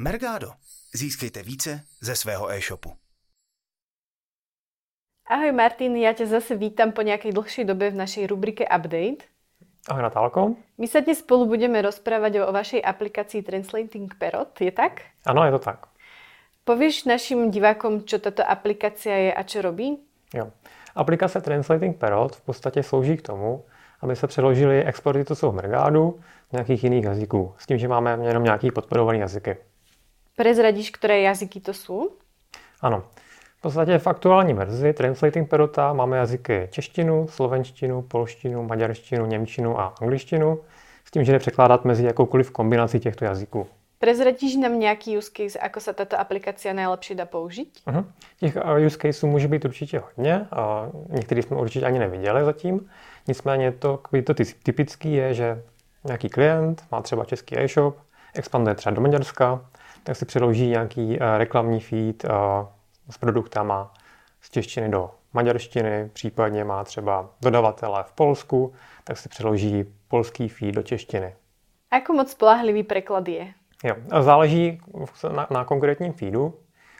Mergado. Získejte více ze svého e-shopu. Ahoj Martin, ja ťa zase vítam po nejakej dlhšej dobe v našej rubrike Update. Ahoj Natálko. My sa dnes spolu budeme rozprávať o vašej aplikácii Translating Perot, je tak? Ano, je to tak. Povieš našim divákom, čo tato aplikácia je a čo robí? Jo. Aplikace Translating Perot v podstatě slouží k tomu, aby se přeložili exporty to jsou Mergádu z nějakých jiných jazyků, s tím, že máme jenom nějaký podporovaný jazyky. Prezradíš, které jazyky to jsou? Ano. V podstatě v aktuální verzi Translating Perota máme jazyky češtinu, slovenštinu, polštinu, maďarštinu, němčinu a angličtinu, s tím, že jde překládat mezi jakoukoliv kombinací těchto jazyků. Prezradíš nám nějaký use case, ako sa tato aplikácia najlepšie dá použiť? Uh-huh. Těch uh, use caseů může být určitě hodně. Uh, některý jsme určitě ani neviděli zatím. Nicméně to, to typický je, že nějaký klient má třeba český e-shop, expanduje třeba do Maďarska, tak si přeloží nějaký uh, reklamní feed uh, s produktama z češtiny do maďarštiny, případně má třeba dodavatele v Polsku, tak si přeloží polský feed do češtiny. Ako moc spolahlivý preklad je? Jo, a záleží na, na konkrétním feedu.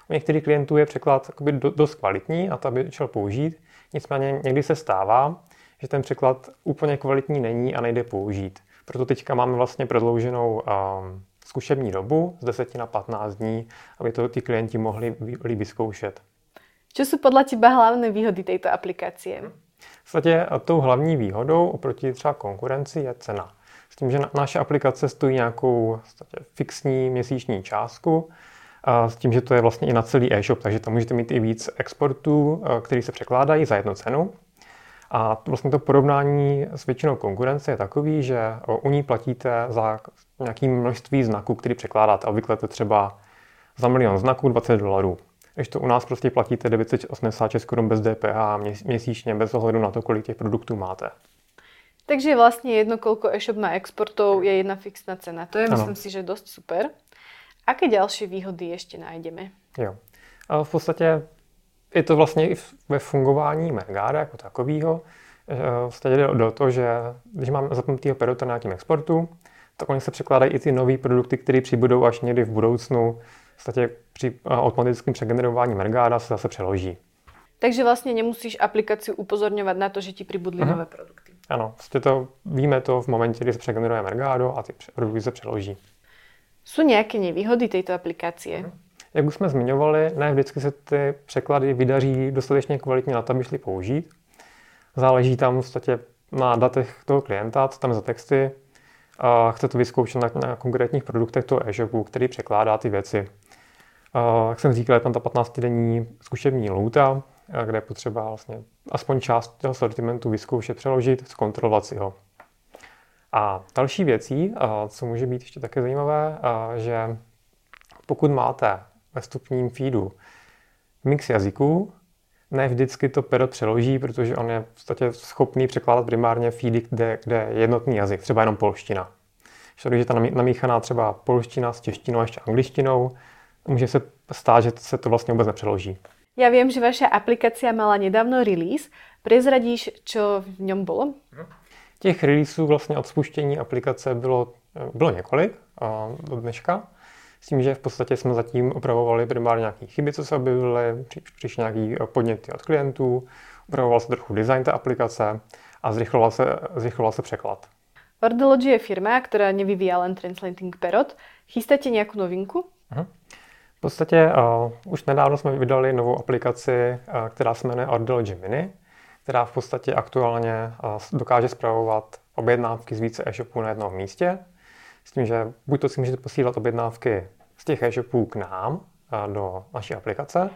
U některých klientů je překlad do, dost kvalitní a to by šel použít. Nicméně někdy se stává, že ten překlad úplně kvalitní není a nejde použít. Proto teďka máme vlastně prodlouženou um, zkušební dobu z 10 na 15 dní, aby to ty klienti mohli líp vyzkoušet. Co jsou podle teba hlavné výhody této aplikace? V podstatě tou hlavní výhodou oproti třeba konkurenci je cena. S tím, že naše aplikace stojí nějakou fixní měsíční částku, a s tím, že to je vlastně i na celý e-shop, takže tam můžete mít i víc exportů, který se překládají za jednu cenu. A vlastně to porovnání s většinou konkurence je takový, že u ní platíte za nějaké množství znaků, který překládáte. Obvykle to třeba za milion znaků 20 dolarů. Když to u nás prostě platíte 986 korun bez DPH měsíčně, bez ohledu na to, kolik těch produktů máte. Takže vlastně jedno, kolko e-shop má exportov, je jedna fixná cena. To je, ano. myslím si, že dost super. Aké další výhody ještě najdeme? Jo. A v podstatě je to vlastně i ve fungování Mergáda jako takového. V podstatě jde do toho, že když máme zapnutý perota na nějakém exportu, tak oni se překládají i ty nové produkty, které přibudou až někdy v budoucnu. V podstatě při automatickém přegenerování Mergáda se zase přeloží. Takže vlastně nemusíš aplikaci upozorňovat na to, že ti přibudly uh-huh. nové produkty. Ano, vlastně to, víme to v momentě, kdy se přegeneruje Mergado a ty produkty se přeloží. Jsou nějaké nevýhody této aplikace? Uh-huh. Jak už jsme zmiňovali, ne vždycky se ty překlady vydaří dostatečně kvalitně na to, aby šli použít. Záleží tam v podstatě na datech toho klienta, co tam za texty. A chce to vyzkoušet na, na konkrétních produktech toho e-shopu, který překládá ty věci. A, jak jsem říkal, je tam ta 15-denní zkušební lůta, kde je potřeba vlastně aspoň část toho sortimentu vyzkoušet, přeložit, zkontrolovat si ho. A další věcí, co může být ještě také zajímavé, že pokud máte ve vstupním feedu mix jazyků, ne vždycky to pero přeloží, protože on je v podstatě schopný překládat primárně feedy, kde, kde je jednotný jazyk, třeba jenom polština. Když je ta namíchaná třeba polština s češtinou a ještě angličtinou, může se stát, že se to vlastně vůbec nepřeloží. Já vím, že vaše aplikace mala nedávno release. Prezradíš, co v něm bylo? Těch releaseů vlastně od spuštění aplikace bylo, bylo několik do dneška. S tím, že v podstatě jsme zatím opravovali primárně nějaké chyby, co se objevily, přišly nějaké podněty od klientů, upravoval se trochu design té aplikace a zrychloval se, zrychloval se překlad. Ordelogy je firma, která nevyvíjí len Translating Perot. Chystáte nějakou novinku? Uh-huh. V podstatě uh, už nedávno jsme vydali novou aplikaci, uh, která se jmenuje Ordelogy Mini, která v podstatě aktuálně uh, dokáže zpravovat objednávky z více e-shopů na jednom místě. S tím, že buď to si můžete posílat objednávky z těch e-shopů k nám do naší aplikace,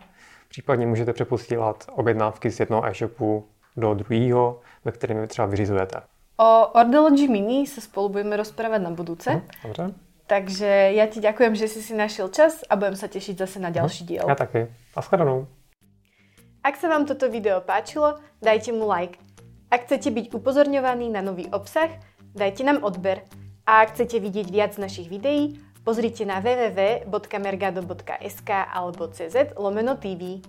případně můžete přeposílat objednávky z jednoho e-shopu do druhého, ve kterém třeba vyřizujete. O Ordelogy Mini se spolu budeme rozprávat na budúce. Hm, dobře. Takže ja ti ďakujem, že si si našiel čas a budem sa tešiť zase na ďalší diel. Ja taky. Naschledanou. Ak sa vám toto video páčilo, dajte mu like. Ak chcete byť upozorňovaní na nový obsah, dajte nám odber. A ak chcete vidieť viac našich videí, pozrite na www.mergado.sk alebo cz lomeno TV.